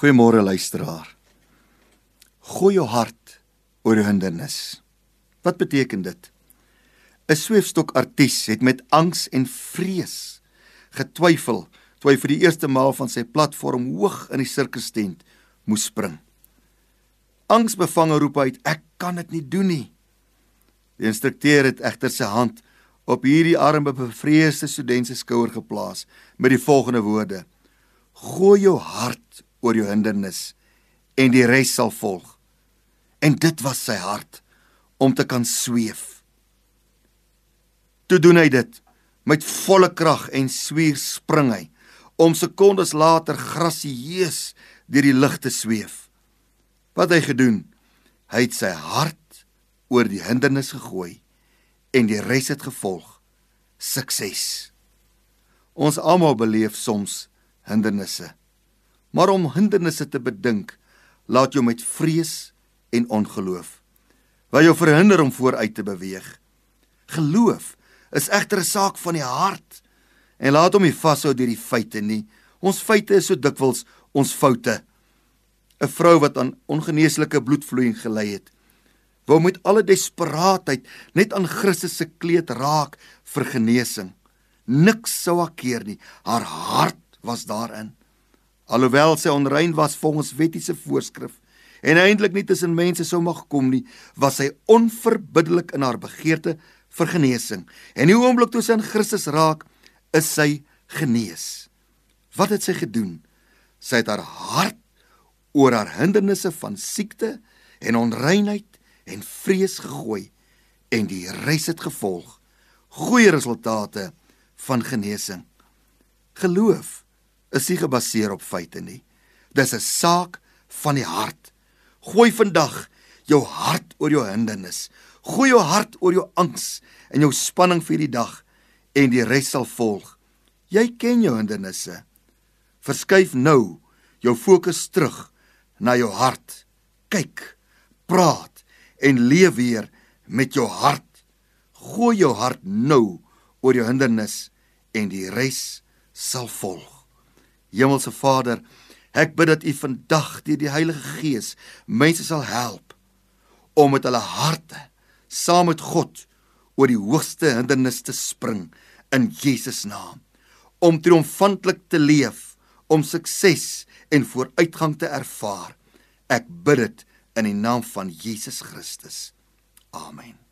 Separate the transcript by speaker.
Speaker 1: Goeiemôre luisteraar. Gooi jou hart oor die hindernis. Wat beteken dit? 'n Sweefstok artis het met angs en vrees getwyfel toe hy vir die eerste maal van sy platform hoog in die sirkustent moes spring. Angsbevange roep uit: "Ek kan dit nie doen nie." Die instrukteur het egter sy hand op hierdie arme bevreesde student se skouer geplaas met die volgende woorde: "Gooi jou hart oor jou hindernis en die res sal volg." En dit was sy hart om te kan sweef. Toe doen hy dit met volle krag en swier spring hy om sekondes later grasieus deur die lug te sweef. Wat hy gedoen? Hy het sy hart oor die hindernis gegooi en die res het gevolg. Sukses. Ons almal beleef soms hindernisse. Maar om hindernisse te bedink, laat jou met vrees en ongeloof wat jou verhinder om vooruit te beweeg. Geloof is egter 'n saak van die hart en laat hom nie vashou deur die feite nie. Ons feite is so dikwels ons foute. 'n Vrou wat aan ongeneeslike bloedvloeiing gely het, wou met alle desperaatheid net aan Christus se kleed raak vir genesing. Niks sou haar keer nie. Haar hart was daarin. Alhoewel sy onrein was volgens wettiese voorskrif en eintlik nie tussen mense sou mag kom nie, was sy onverbiddelik in haar begeerte vir genesing. En die oomblik toe sy aan Christus raak, is sy genees. Wat het sy gedoen? Sy het haar hart oor haar hindernisse van siekte en onreinheid en vrees gegooi en die res het gevolg. Goeie resultate van genesing. Geloof is nie gebaseer op feite nie. Dis 'n saak van die hart. Gooi vandag jou hart oor jou hindernis. Gooi jou hart oor jou angs en jou spanning vir die dag en die res sal volg. Jy ken jou hindernisse. Verskuif nou jou fokus terug na jou hart. Kyk, praat en leef weer met jou hart. Gooi jou hart nou oor jou hindernis en die res sal volg. Hemelse Vader, ek bid dat U vandag deur die Heilige Gees mense sal help om met hulle harte saam met God oor die hoogste hindernis te spring in Jesus naam om triomfantelik te leef om sukses en vooruitgang te ervaar ek bid dit in die naam van Jesus Christus. Amen.